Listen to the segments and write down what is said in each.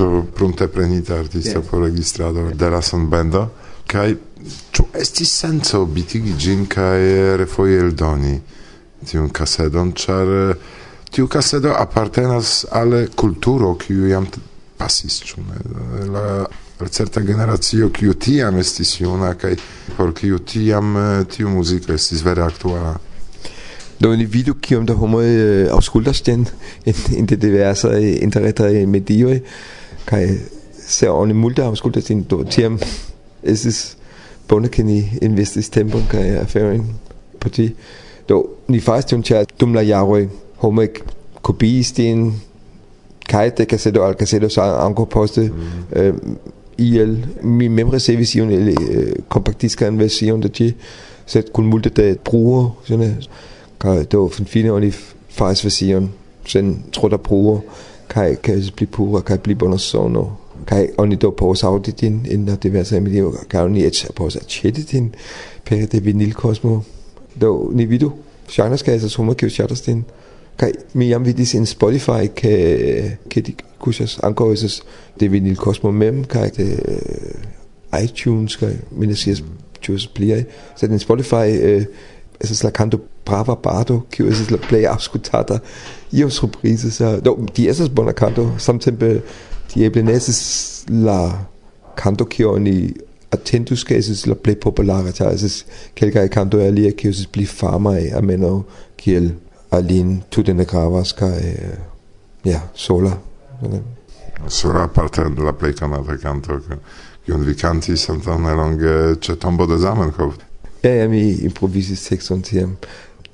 do prunte prenita artista yes. por registrado yes. de la sonbendo kai tu esti senso bitigi ĝin kaj refoje eldoni tiun kasedon ĉar tiu kasedo apartenas al kulturo kiu jam pasis ĉu la la certa generazio kiu tiam estis juna kaj por kiu tiam eh, tiu muziko estis vere aktuala Do ni vidu kiom da homoj eh, aŭskultas in, en de diversaj interretaj medioj. Kai sehr ohne Mulder haben Schuld, dass ihn dort haben. Es ist Bonekini in Vestis Tempo, Kai Erfahrung, Partie. Da, ni faktisk hun tager dumla jarøy, homo ikke kopi i stien, kaj det kan sætte al kan sætte så anko poste, øh, IL, mi membre se vi siger, eller øh, kompaktisk kan der de, så kun multe der bruger, sådan, øh, det var fin fine, og de faktisk vil sige, sådan tror der bruger, kai kai pli pura kai pli bona sono. Kai oni do povas aŭdi in en la medio kai oni et povas aĉeti per de vinil cosmo do ni vidu. Ŝajnas ke estas homoj kiuj chatastin kai mi jam vidis in Spotify ke ke di kusas ankaŭ es de vinilkosmo mem kai de eh, iTunes kai minesias ne scias ĉu estas pliaj. Sed en Spotify eh, estas la canto brava bardo, kiu estis la plej aŭskultata. Io surprizis, eh, do ti estas bona kanto, samtempe ti eble ne estis la kanto kiu oni atentus ke estis la plej populara, ĉar estis kelkaj kantoj aliaj kiu estis pli famaj, almenaŭ kiel Alin tute ne gravas kaj eh, ja, sola. Sola parte de play canata canto che kiun vi kantis antaŭ nelonge c'è tombo de Zamenhof. Ja, ja, mi improvisis tekston tiam.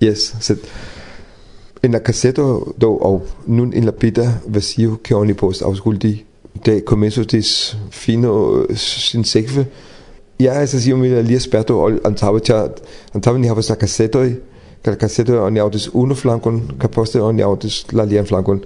Yes, sed en la cassetto do au nun in la pita versio che oni post ausculti de comenzo dis fino sin sekve. Ja es io mi la sperto ol antaŭe ĉar antaŭe ni havas la Kassette, kaj la kassetoj oni aŭdis unu flankon kaj poste oni aŭdis la alian flankon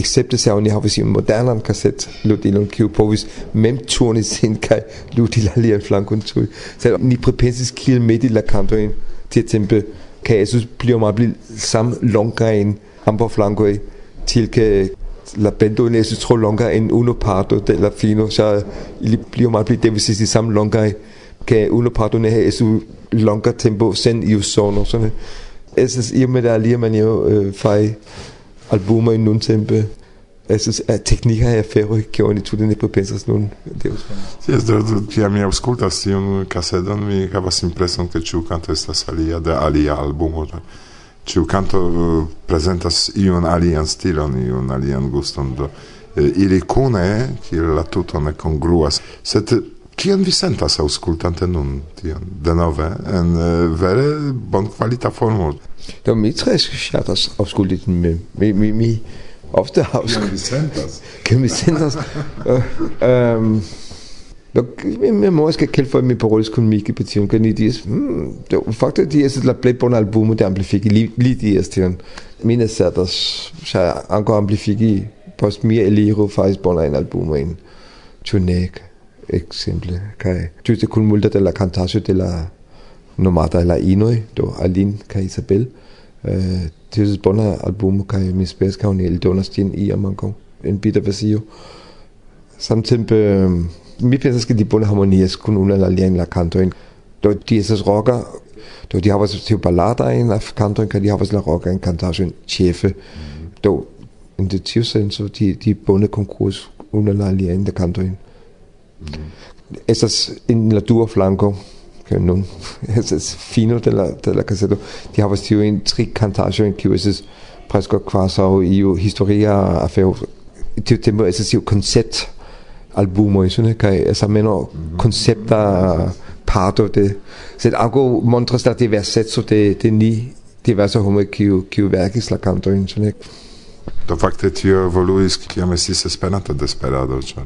excepte se oni havas iun modernan kassetludilon kiu povis mem turni sin kaj ludi la alian flankon tuj sed ni pripensis kiel Medi, la kantojn tiutempe casus blir sam longa in ambo flankoi til che la pendone si tro longer in uno parto della fino. Så il blir meget blir det vil sige sam longer che uno parto ne es longer tempo sen io sono sådan es es i med der lige man jo øh, fej albumer i nun tempo Estus eh, tecnica afero che oni tu ne propensas nun Deus. Yes, do, do, tia mi auscultas un casedon, mi havas impreson che ciu canto estas alia de alia albumo. Ciu canto uh, presentas iun alian stilon, iun alian guston, do eh, ili cune, che la tutto ne congruas, sed Cian vi sentas auscultante nun tion denove en uh, vere bon qualita formo? Do mi tre ŝatas aŭskulti mi Mi mi mi ofte haus. Ja, äh, ähm, mi sentas. Ke mi sentas. Ehm mi memoras ke kelkfoje mi parolis kun mi kipetiun ke ni diris hmm, do fakte di es la play bon album de amplifiki li, li es tion mi ne certas sha anko amplifiki post mi eliro faris bonajn albumojn Tunek ne ekzemple kai ĝuste kun multa de la kantaĵo de la nomata la inoi do Alin kai Isabel Eh, estis bona albumo kaj mi esperas ka oni eldonas i iam ankaŭ en bita versio. Samtempe mm, mi pensas ke ĝi bone harmonies kun unu la aliajn la kantojn. Do ĝi estas roka, do ĝi havas tiu baladajn la canto kaj ĝi havas la rokajn kantaĵojn chefe mhm. Do in de tiu senso ĝi ĝi bone konkurs unu la aliajn de kantojn. Mhm. Estas en la dua flanko che non es fino della della cassetto. Di havas tiu in tri cantaggio in kiu es presko quasi iu historia afero tiu tempo es tiu concept albumo in sune kai es ameno concepta parto de sed algo montras la diversetzo de de ni diverso homo kiu kiu verkis la canto in sune do fakte tio evoluis kiam estis esperanto desperado cioè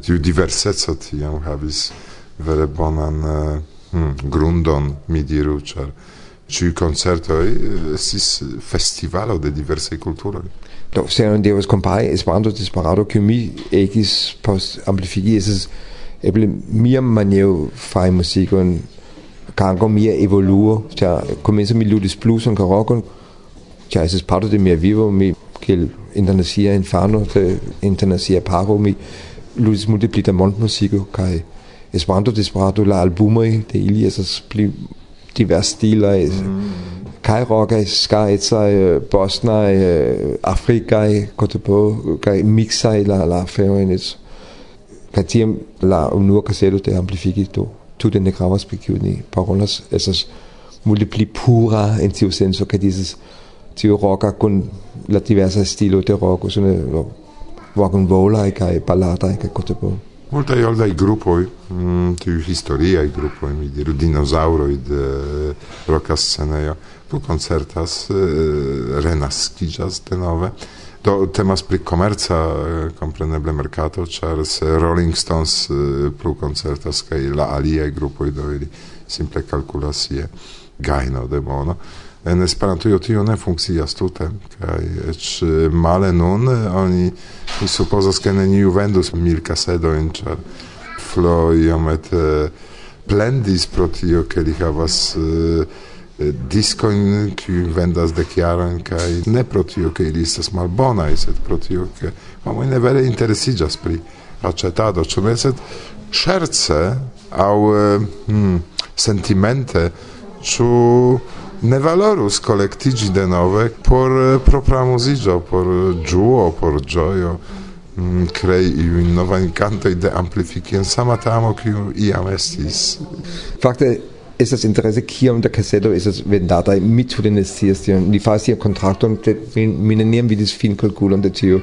tiu diversetzo tiam havis vere bonan uh, mm, grundon, mi diru, ĉar ĉiuj koncertoj eh, estis festivalo de diversei culturoi. Do, se non devas kompari esperanto disparado, kiu mi ekis post amplifigi, estas eble mia maniero fai muzikon gango mia evoluo, cioè comienzo mi ludis blueson kaj rockon, cioè es parto de mia vivo, mi kiel internacia infano, de internacia paro, mi ludis multiplita pli da Kai... Esperanto Desperado la albumoj de ili estas pli diversstilaj mm. kaj rokaj, skajcaj, bosnaj, afrikaj, kotopo kaj miksaj la la aferojn kaj tiam la unua kaseto de amplifikito tute ne gravas pri kiu ni parolas estas multe pli pura en tiu senso kaj dieses tiu roka kun la diversa stilo de roko sune rock and rollaj kaj balladaj kaj kotopo multa i oldai grupoj, mm, tiu i grupoj, mi diru dinozauroj de roka scenejo, tu koncertas eh, de nove Do temas pri komerca, kompreneble mercato ĉar se Rolling Stones plu koncertas kai la aliaj grupoj do ili simple calculasie gaino de mono en Esperantujo tio ne funkcias tute kaj eĉ male nun oni mi supozas ke neniu vendus mil kasedojn ĉar Flo iomete eh, plendis pro tio ke li havas eh, eh, diskojn kiu vendas de jarojn kaj ne pro tio ke ili estas malbona sed pro tio ke homoj ne vere interesiĝas pri acetado ĉu ne? Sed ŝerce aŭ hmm, sentimente ĉu ne valorus collectigi de nove por eh, propra musigio, por eh, giuo, por gioio, mm, crei iun nova incanto de amplificien sama tamo kiu iam estis. Fakte, estas interese kiam da caseto estas vendataj. Mi tute ne scias tion. Li faras tian kontrakton mi, mi neniam vidis fin kalkulon de tio.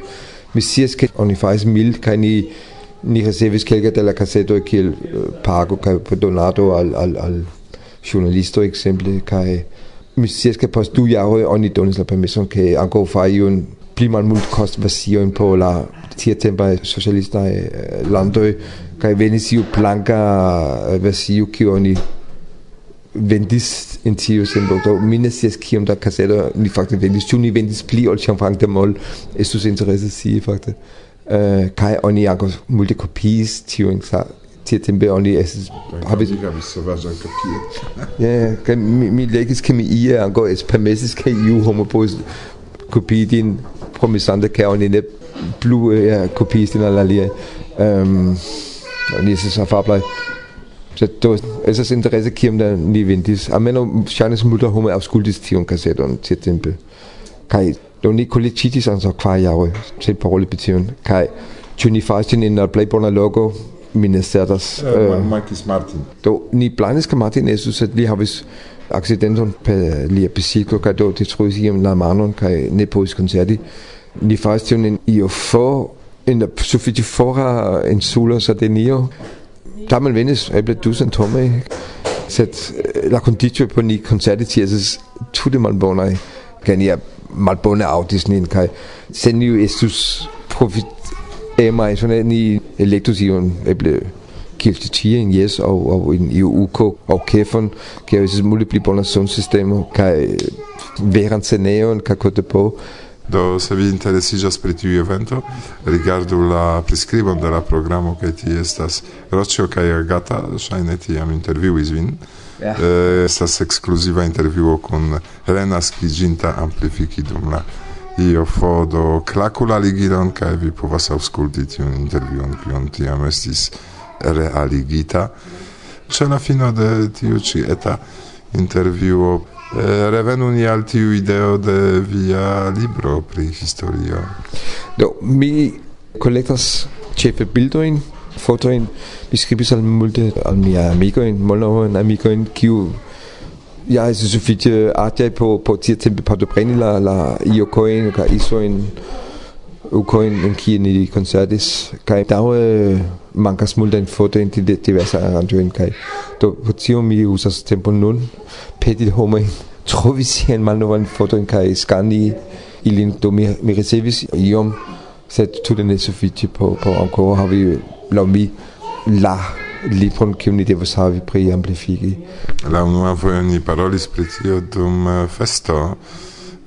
Mi scias ke oni faris mil kaj ni ni ricevis kelke de la caseto kiel eh, pago kai donato al al al giornalisto exemple kai mi sies che post du jaroj oni donis la permeson ke ankaŭ fari iun pli malmultkost versiojn por la tiatempaj socialistaj lando kai venis iu blanka eh, versio che oni vendis in tiu sembo do ne scias kiom da kasetoj ni fakte vendis. Tu ni vendis pli ol ĉiam fakte mol? Estus interesse si fakte. Eh, kai oni ankaŭ multe kopiis tiujn tie tempe oni estis havis mi sovaĝan kopio. Ja, kaj mi, mi legis ke mi ie es permesis ke iu homo povus kopii din promisante ke oni ne plu ja, kopiis din al aliaj. Ehm, oni estis afablaj. Sed do estas interese kiam da ni vendis. Almenaŭ ŝajnis multaj homoj aŭskultis tiun kaseton tiutempe. Kaj do ni kolektiĝis antaŭ kvar jaroj, sed paroli pri tion. Kaj ĉu ni faris ĝin en la plej bona loko mi ne. Uh, eh, Marcus eh, Martin. Do ni planis ke Martin Jesus at li havis accidenton per li episiko ka do detruis iam la manon kaj ne povis koncerti. Ni faris tion en io for en la sufiĉe fora insulo Sardinio. Tamen venis eble dusen homoj, set eh, la conditio por ni koncerti tie man tute malbonaj kaj nia malbone aŭdis nin kaj se ni estus E mai sådan ni elektrosiven er blevet kæft til en yes, og, og en UK og kæferen, kan jo så muligt blive bundet sundsystemet, kan væren til næven, kan gå på. Do se vi interesiĝas pri tiu evento, rigardu la priskribon de la programo kaj ti estas Roĉo kaj Agata, ŝajne tiam intervjuis vin. Ja. Yeah. Eh, estas ekskluziva intervjuo kun renaskiĝinta amplifikidum la io fodo clacula la ligilon kaj vi povas aŭskulti tiun intervjuon kion tiam estis realigita. C'è la fino de tiu ci eta intervjuo eh, revenu ni al tiu ideo de via libro pri historio. Do mi collectas chefe bildoin fotoin mi skribis al multe al mia amico in molno amico in kiu ja es ist so viel äh, ataj po po tia tempe partopreni la la iokojn kaj isojn ukojn en kie ni koncertis kaj daŭre mankas multajn fotojn de diversaj aranĝojn kaj do pro tio mi uzas tempo nun. Peti homojn trovi siajn foto in kaj skani ilin do mi mi ricevis iom den tute ne sufiĉe po po ankoraŭ havi laŭ mi la libron kiun ni devus havi pri amplifigi. La unua fojo ni parolis pri tio dum eh, festo,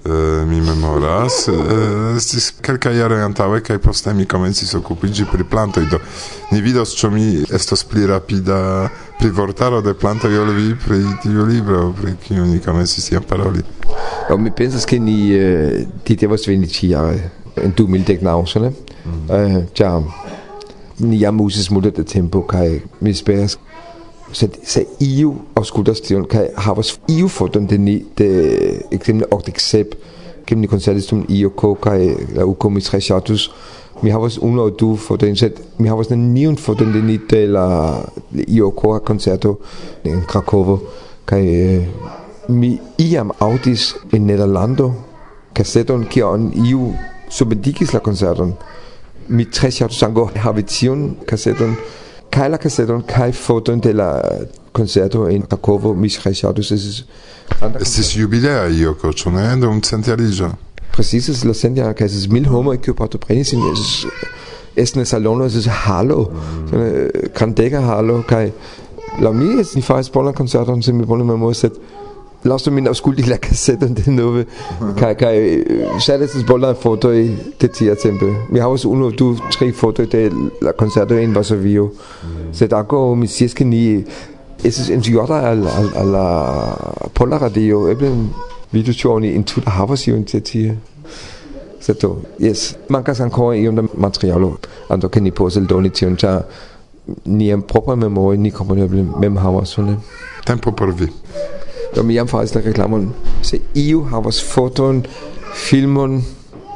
Uh, mi memoras. Eh, estis uh, kelka jaro antaŭe kaj poste mi komencis okupiĝi pri plantoj, do ni vidos ĉu mi estos pli rapida pri vortaro de plantoj ol vi pri tiu libro, pri kiu ni komencis jam paroli. Do mi pensas ke ni uh, ti devos veni ĉi jare en 2019, ne? Mm. Uh, ĉar nia musutzmudet et tempo kai mispeas se, se iu auscultastion kai havas iu foton de ni de ekzemple okdek sep kim ni koncertistum iu ko kai la uko mi tre ŝatus mi havas unu aŭ du fotojn sed mi havas neniun foton de ni de la iu ko koncerto en Krakovo kaj mi iam aŭdis en Nederlando kaseton kion iu subindigis la koncerton mi tre ŝatus ankoraŭ havi tiun kaseton kaj la kaseton kaj foton de la concerto in Krakovo mi tre ŝatus estis estis jubilea joko ĉu ne dum centjariĝo Precise la centjara kaj estis mil homoj kiuj partoprenis in esne salono estis halo mm. grandega halo kaj la mi ni faris bonan koncerton se mi bone memoras sed lasu min die la und de nove. Kai kai ŝaj estas bonaj fotoj de tia tempo mi havas uno du tri foto de la koncerto en Varsovio. Sed ankaŭ mi scias es ni in jota al al al la pola radio. Eben vidu in oni entute havas io in tia tie. To yes jes mankas ankoraŭ iom da materialo. Ando che ni poseldoni cha ni en proper memoria ni kompreneble mem havas tempo per vi do mi jam faris la reklamon. Se iu havas foton filmon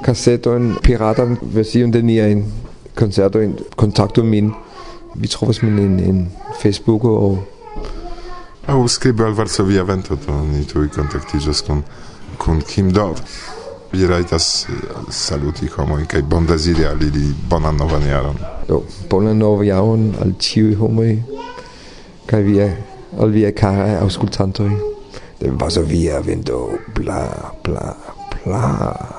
kaseton piratan version de niajn koncertojn kontaktu min. Vi trovas min in, in Facebooko aŭ au skribu al Varsovia Vento to ni tuj kontaktiĝas kun kun Kim Dot vi rajtas eh, saluti homoj kaj bondeziri al ili bonan novan jaron. Do bonan novan jaron al ĉiuj homoj kaj via al via caraj aŭskultantoj de Vasovia vento, bla, bla, bla.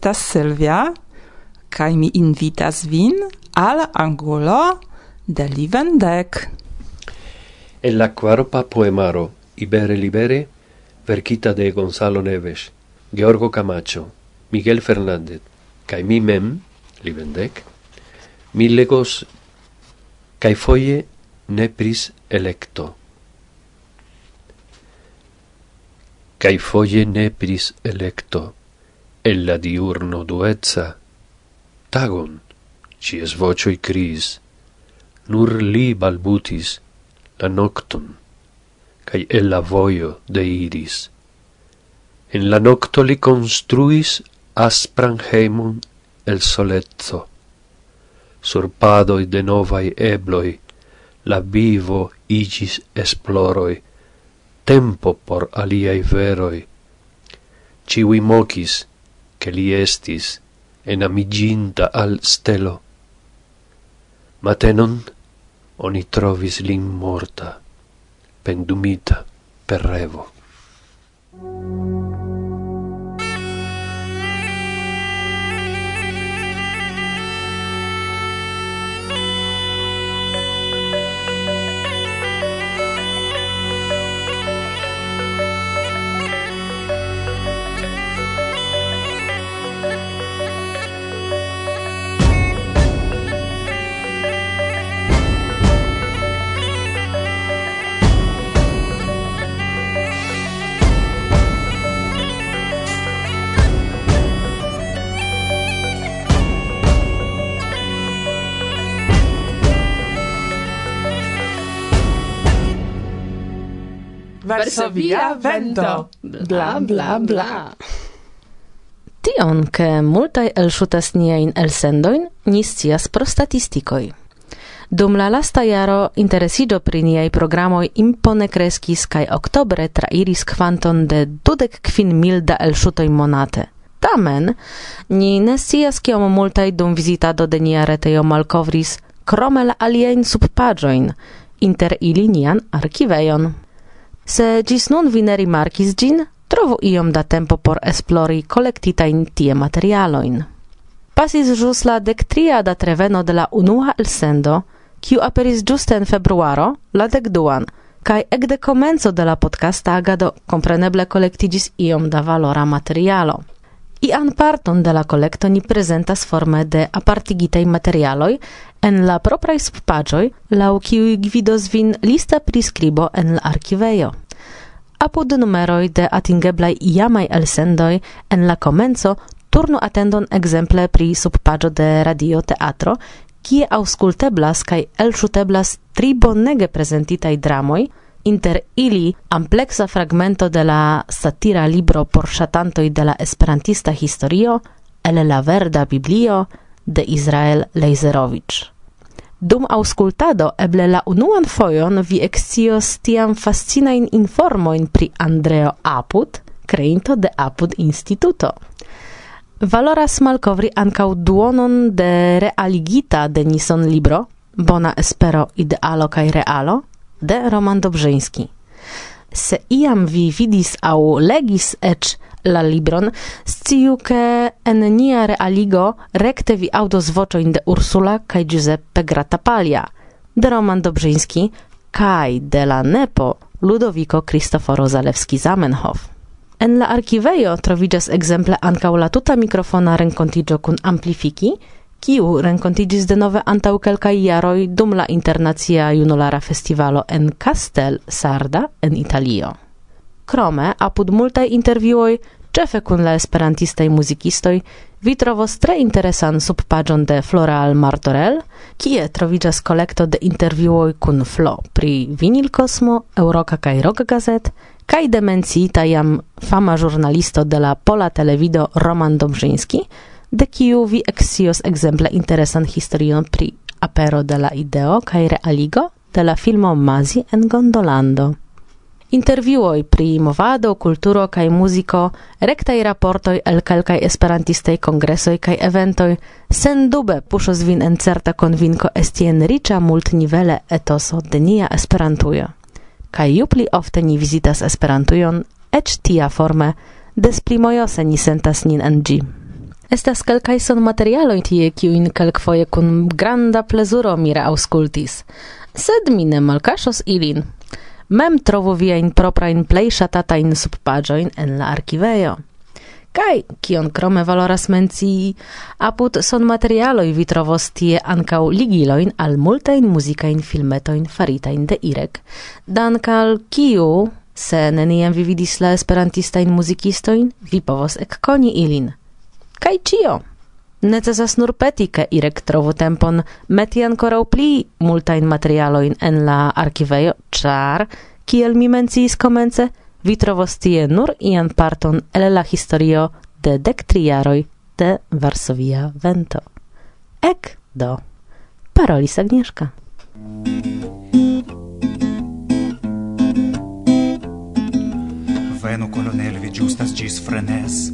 estas Silvia, kai mi invitas vin al angulo de Livendek. En la quarpa poemaro, Ibere Libere, verkita de Gonzalo Neves, Georgo Camacho, Miguel Fernández, kai mi mem, Livendek, mi legos kai foie nepris electo. Kai foie nepris electo el la diurno duezza, tagon, cies vocioi cris, nur li balbutis la nocton, cae el la voio deiris. En la nocto li construis aspran hemon el solezzo, sur padoi de novai ebloi, la vivo igis esploroi, tempo por aliai veroi. Ciui mocis, che li estis enamiginta al stelo. Matenon oni trovis lin morta, pendumita per revo. Varsovia vento. Bla, bla, bla. Tion, ke multaj elŝutas niajn elsendojn, ni scias pro statistikoj. Dum la lasta jaro interesiĝo pri niaj programoj impone kreskis kaj oktobre trairis kvanton de dudek kvin mil da elŝutoj monate. Tamen, ni ne scias kiom multaj dum vizitado de nia retejo malkovris krome la aliajn subpaĝojn, inter ili nian arkivejon. Se gis nun vi ne rimarkis gin, trovu iom da tempo por esplori collectitain tie materialoin. Pasis jus la dectria da treveno de la unua elsendo, kiu aperis giuste en februaro, la decduan, kai ec de comenzo de la podcasta agado compreneble collectigis iom da valora materialo. Ian parton de la collecto ni presentas forme de apartigitei materialoi, en la propraj sppaĝoj, lau kiuj gvidos vin lista prescribo en la arkivejo. Apud numeroi de atingeblai iamai elsendoi, en la comenzo, turnu attendon exemple pri subpagio de radio teatro, kie aŭskulteblas kaj elŝuteblas tri bonege prezentitaj dramoj, inter ili ampleksa fragmento de la satira libro por ŝatantoj de la esperantista historio, el la verda biblio, de Israel Lejzerowicz. Dum auscultado eble la unuan foion vi excios tiam fascinain informoin pri Andreo Apud, creinto de Apud Instituto. Valoras malcovri ancau duonon de realigita de Nison Libro, Bona Espero Idealo kaj Realo, de Roman Dobrzyński se iam vi vidis au legis ec la libron, sciu che en nia realigo recte vi audos vocioin de Ursula kaj Giuseppe Gratapalia, de Roman Dobrzyński kai de la nepo Ludovico Cristoforo Zalewski-Zamenhof. En la archivejo troviĝas exemple ancau la tuta mikrofona renkontiĝo kun amplifiki, kiu renkontigis denove antau kelkaj jaroj dum la Internacia Junulara Festivalo en Castel Sarda en Italio. Krome, apud multaj intervjuoj, ĉefe kun la esperantistaj muzikistoj, vi trovos tre interesan subpaĝon de Floral Martorell, kie troviĝas kolekto de intervjuoj kun Flo pri Vinil Cosmo, Euroka kaj Rock Gazet, kaj demenciita jam fama ĵurnalisto de la Pola Televido Roman Dobrzyński, de kiu vi exios exemple interesan historion pri apero de la ideo kaj realigo de la filmo Mazi en Gondolando. Intervjuoj pri movado, kulturo kaj muziko, rektaj raportoj el kelkaj esperantistaj kongresoj kaj eventoj sendube puŝos vin en certa konvinko esti en riĉa multnivele etoso de nia Esperantujo. Kaj ju pli ofte ni vizitas Esperantujon, eĉ tia forme, des pli mojose ni sentas nin en ĝi. Estas kelkaj son materialoj tie, kiujn kelkfoje kun granda plezuro mira reaŭskultis. Sed mi ne malkaŝos ilin. Mem trovu in play shatata in subpagioin en la arkivejo. Kai, kion krome valoras menci, apud son materialoi vi trovos tie ancau ligiloin al multain musicain filmetoin faritain de Irek, dankal kiu, se neniam vi vidis la esperantistain muzikistojn, vi povos ekkoni ilin. Kaj cio! Necesas nur peti, ke Irek trovu tempon meti ancora pli multain materialoin en la arkivejo, char, kiel mi menciis komence, vi trovos tie nur ian parton el la historio de dek triaroi de Varsovia vento. Ek do! Parolis Agnieszka. Venu, kolonel, vi giustas gis frenes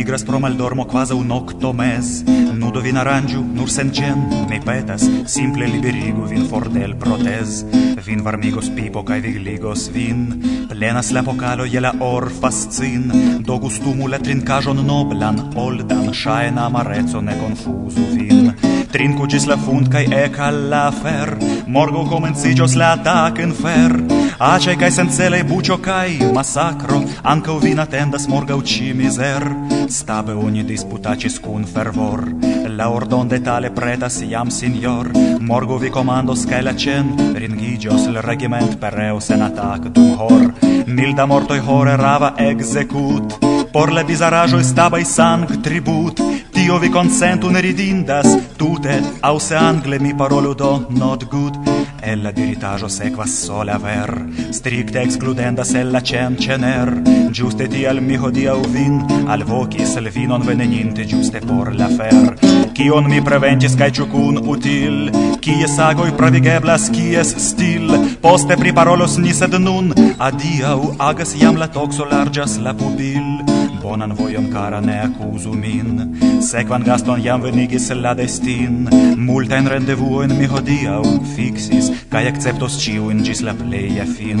Migras pro maldormo quasi un octo mes. Nudo vin arangiu, nur sen gen Ne petas, simple liberigu vin for del protez. Vin varmigos pipo cae vigligos vin Plenas la pokalo je la or fascin. Do gustumu la trincajon noblan, oldan Shaina amarezzo ne confusu vin. Trinku gis la fund kai ec alla fer. Morgo comencigios la atac in fer. Ace kai sencelei bucio kai massacro Ancau vin attendas morga uci miser. Stabe oni disputacis cun fervor. La ordon de tale pretas iam signor. Morgo vi comandos kai la cen Ringigios il regiment pereus en atac dum hor. Milda mortoi hore rava execut. Por le bizarajo stabai sang tribut tio vi consentu ne ridindas. Tute, au se angle mi parolu do not good, ella diritajo sequas sola ver, stricte excludendas el la cen cener, giuste tial mi u vin, al vocis el vinon veneninte giuste por la fer, kion mi preventis cae ciucun util, kies agoi pravigeblas, kies stil, poste priparolos ni sed nun, adiau agas jam la toxo largas la pupil, Bonan vojon kara ne akuzu min. Sekvan gaston jam venigis la destin. Multajn rendevuojn mi hodiaŭ fixis Kaj akceptos in gis la pleja fin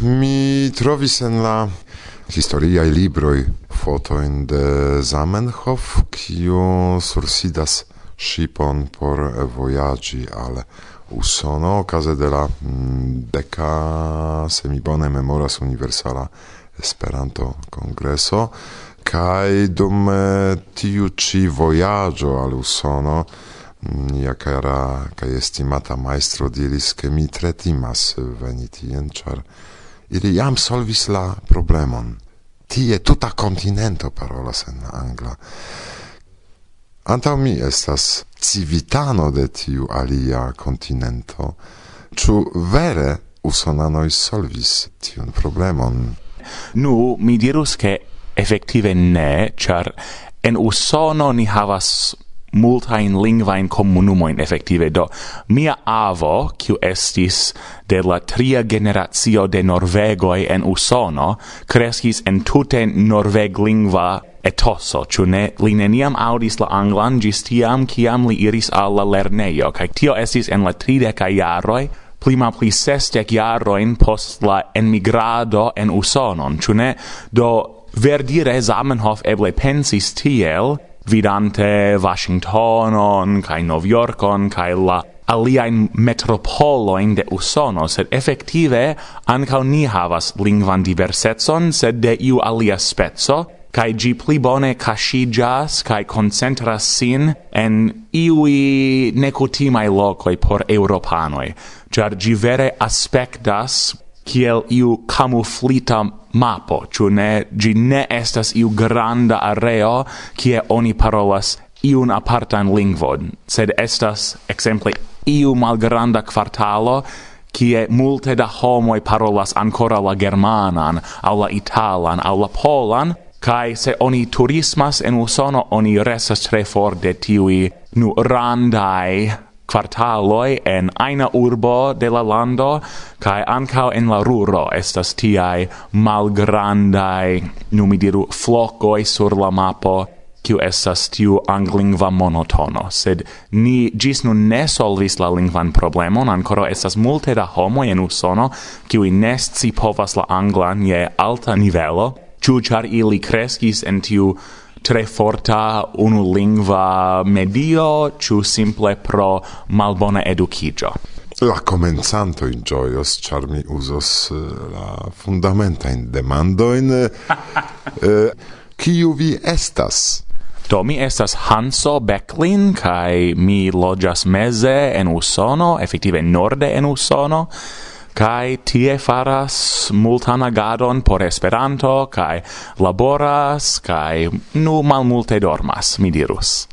Mi trovis en la i libroj fotojn de Zamenhof, kiu sursidas shipon por vojaĝi al Usono okaze de la mm, deka se mi bone memoras universala Esperanto kongreso kaj dum eh, tiu ĉi vojaĝo al Usono nia kara kaj estimata majstro diris ke mi tre timas veni tien ĉar ili jam solvis la problemon. Tie tuta kontinento parolas en angla. Antau mi estas civitano de tiu alia kontinento. Ču vere usonanoi solvis tiun problemon? Nu, mi dirus che effettive ne, char en usono ni havas multain lingvain communumoin effective do mia avo kiu estis de la tria generatio de norvegoi en usono kreskis en tute norveg lingva etoso, ĉu ne li neniam audis la anglan gis tiam kiam li iris al la lerneio, kaj tio estis en la trideca iaroi, plima pli sestec iaroin post la emigrado en Usonon, ĉu ne? Do verdire Zamenhof eble pensis tiel, vidante Washingtonon kai New Yorkon kai la aliaen metropoloin de Usono, sed effective ancau ni havas lingvan diversetson, sed de iu alia spezzo, kai gi pli bone cascigas kai concentras sin en iui necotimae locoi por europanoi, char gi vere aspectas kiel iu camuflita mapo, ciu ne, gi ne estas iu granda areo kie oni parolas iun apartan lingvon, sed estas, exemple, iu malgranda quartalo kie multe da homoi parolas ancora la germanan, au la italan, au la polan, Kai se oni turismas en Usono oni restas tre for de tiui nu randai quartaloi en aina urbo de la lando kai ancao en la ruro estas tiai malgrandai numi diru flocoi sur la mapo kiu estas tiu anglingva monotono, sed ni gis nun ne solvis la lingvan problemon, ancora estas multe da homo en Usono, kiu ne sci povas la anglan je alta nivelo, Ciu char ili crescis en tiu tre forta unulingva medio, ciu simple pro malbona educigio? La comenzanto in gioios, char mi usos eh, la fundamenta in demandoin. Eh, eh, kiu vi estas? Do mi estas Hanso Becklin kai mi loĝas meze en Usono, efektive norde en Usono kai tie faras multan agadon por Esperanto kai laboras kai nu malmulte dormas mi dirus.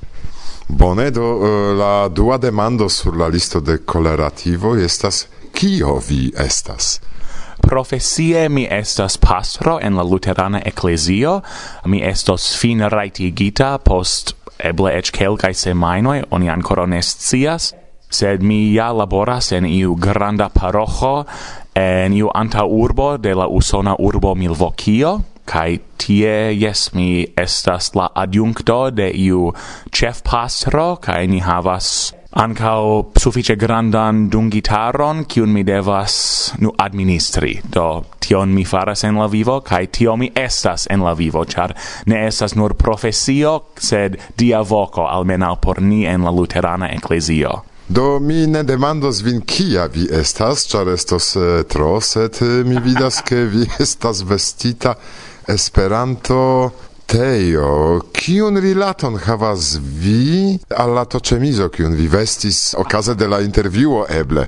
Bone, do eh, la dua demando sur la listo de colerativo estas kio vi estas? Profesie mi estas pastro en la luterana ecclesio, mi estos fin raitigita post eble ec quelcae semainoi, oni ancora ne sed mi ja laboras en iu granda parocho en iu anta urbo de la usona urbo Milvokio kai tie yes mi estas la adjuncto de iu chef pastro kai ni havas ancao suffice grandan dungitaron kiun mi devas nu administri. Do tion mi faras en la vivo kai tio mi estas en la vivo char ne estas nur profesio sed dia voco almenau por ni en la luterana ecclesio Do mi ne demandos vin kia vi estas, char estos eh, tro, sed eh, mi vidas ke vi estas vestita Esperanto Teo, kiun rilaton havas vi al la tocemizo kiun vi vestis okaze de la intervjuo eble?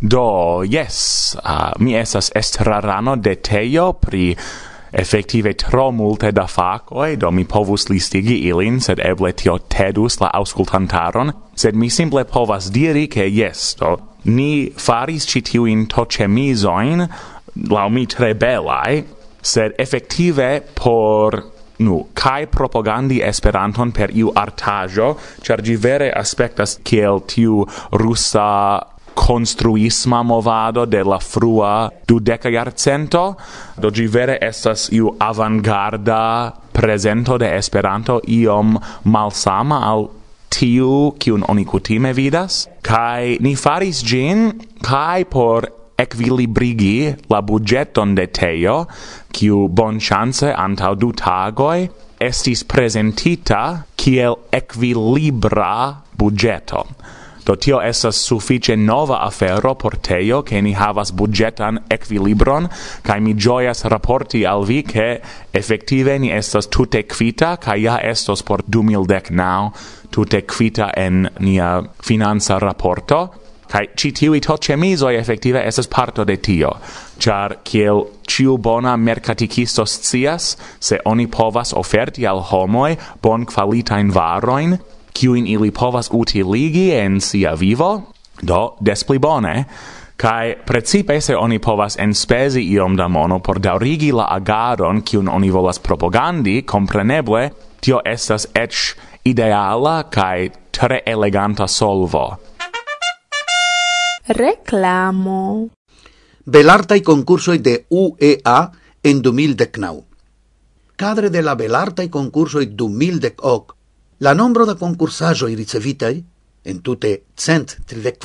Do, yes, uh, ah, mi estas estrarano de Teo pri Effektive tro multe da facoi, do mi povus listigi ilin, sed eble tio tedus la auscultantaron, sed mi simple povas diri che yes, do, ni faris citiuin tocemisoin, lau mi tre belai, sed effektive por nu kai propagandi esperanton per iu artajo char gi vere aspektas kiel tiu rusa konstruisma movado de la frua dudeca jarcento, do gi vere estas iu avangarda presento de Esperanto iom malsama al tiu kiun oni kutime vidas, kai ni faris gin, kai por equilibrigi la budgeton de Teo, kiu bon chance antau du tagoi, estis presentita kiel equilibra budgeto. Do tio estas suffice nova afero por teio, che ni havas budgetan equilibron, cae mi gioias raporti al vi, che efektive ni estas tute quita, kaj ja estos por 2019 tute quita en nia finanza raporto, kai ci tiui tot cemizoi effective estes parto de tio, char kiel ciu bona mercaticisto scias, se oni povas oferti al homoi bon qualitain varoin, kiuin ili povas utiligi en sia vivo, do despli bone, kai precipe se oni povas enspezi iom da mono por daurigi la agadon kiun oni volas propagandi, compreneble, tio estas ec ideala kai tre eleganta solvo. Reclamo. Belartai concursoi de UEA en 2019. Cadre de la Belartai concursoi 2018 la nombro da concursajo i ricevitai en tute cent tridek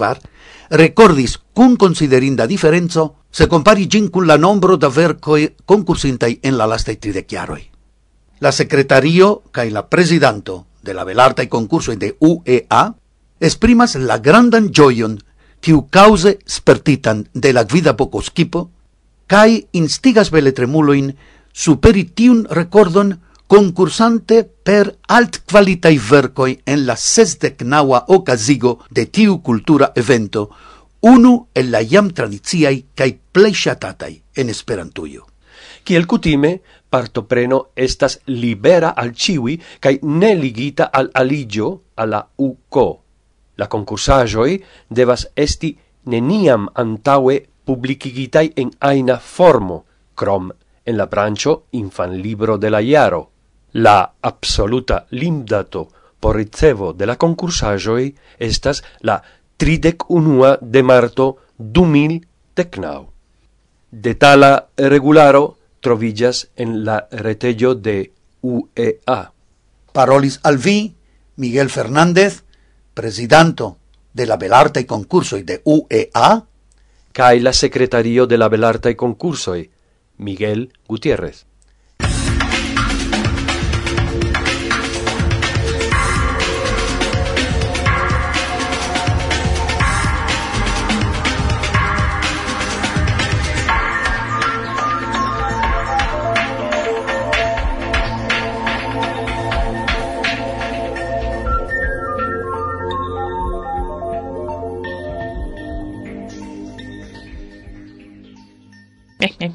recordis cun considerinda konsiderinda se compari gin cun la nombro da vercoi concursintai en la lasta tridek jaroj. La secretario cae la presidanto de la belartaj konkursoj de UEA esprimas la grandan gioion kiu cause spertitan de la gvida poco skipo, cae instigas veletremuloin superi tiun recordon concursante per altqualitai vercoi en la sesdecnaua ocasigo de tiu cultura evento, unu el la iam tradiziai cae pleishatatai en esperantuio. Kiel kutime, partopreno estas libera al ciui cae ne ligita al aligio alla UCO. La concursajoi devas esti neniam antaue publicigitai en aina formo, crom en la brancho infan libro de la iaro. La absoluta limdato por ricevo de la concursajoi estas la tridec unua de marto du mil tecnau. De tala regularo trovillas en la retello de UEA. Parolis al vi, Miguel Fernández, presidanto de la Belarta Concursoi de UEA, cae la secretario de la Belarta Concursoi, Miguel Gutiérrez. Nick, Nick,